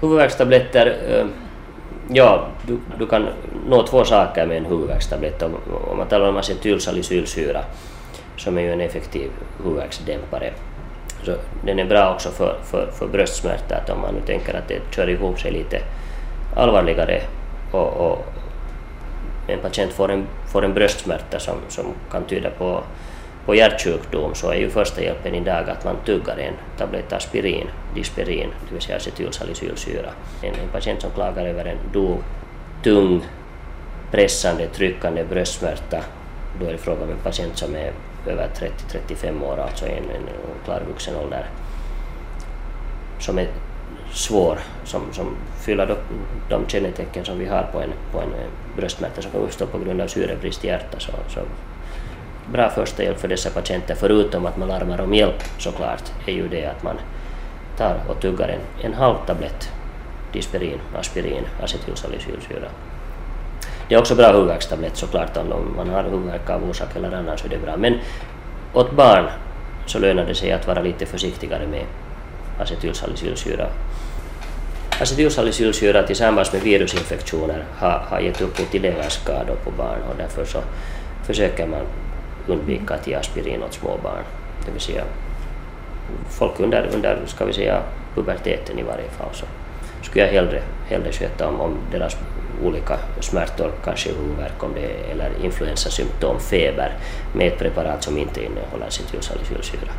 Huvudvärkstabletter, eh, ja, du, du kan nå två saker med en huvudvärkstablett. Om, om man talar om acetylsalicylsyra, som är ju en effektiv huvudvärksdämpare, så den är bra också för, för, för bröstsmärta, att om man nu tänker att det kör ihop sig lite allvarligare och, och en patient får en, får en bröstsmärta som, som kan tyda på, på hjärtsjukdom så är ju första hjälpen idag att man tuggar en tablett aspirin, disperin, det vill säga acetylsalicylsyra. En, en patient som klagar över en dov, tung, pressande, tryckande bröstsmärta, då är det fråga om en patient som är över 30-35 år, alltså en, en klar vuxen ålder, som är svår, som, som fyller de, de kännetecken som vi har på en, på en eh, bröstsmärta som kan uppstå på grund av syrebrist i hjärtat. Så, så bra första hjälp för dessa patienter, förutom att man larmar om hjälp såklart, är ju det att man tar och tuggar en, en halv tablett disperin, aspirin, acetylsalicylsyra. Det är också bra huvudvärkstablett såklart om man har huvudvärk av orsak eller annan så är det bra. Men åt barn så lönar det sig att vara lite försiktigare med acetylsalicylsyra. Acetylsalicylsyra tillsammans med virusinfektioner har, har gett upphov till leverskador på barn och därför så försöker man undvika att ge aspirin åt små barn. Det vill säga folk under, under ska vi säga, puberteten i varje fall så skulle jag hellre, hellre sköta om, om deras olika smärtor, kanske huvudvärk om det eller influensasymptom, feber med ett preparat som inte innehåller citrusalicylsyra.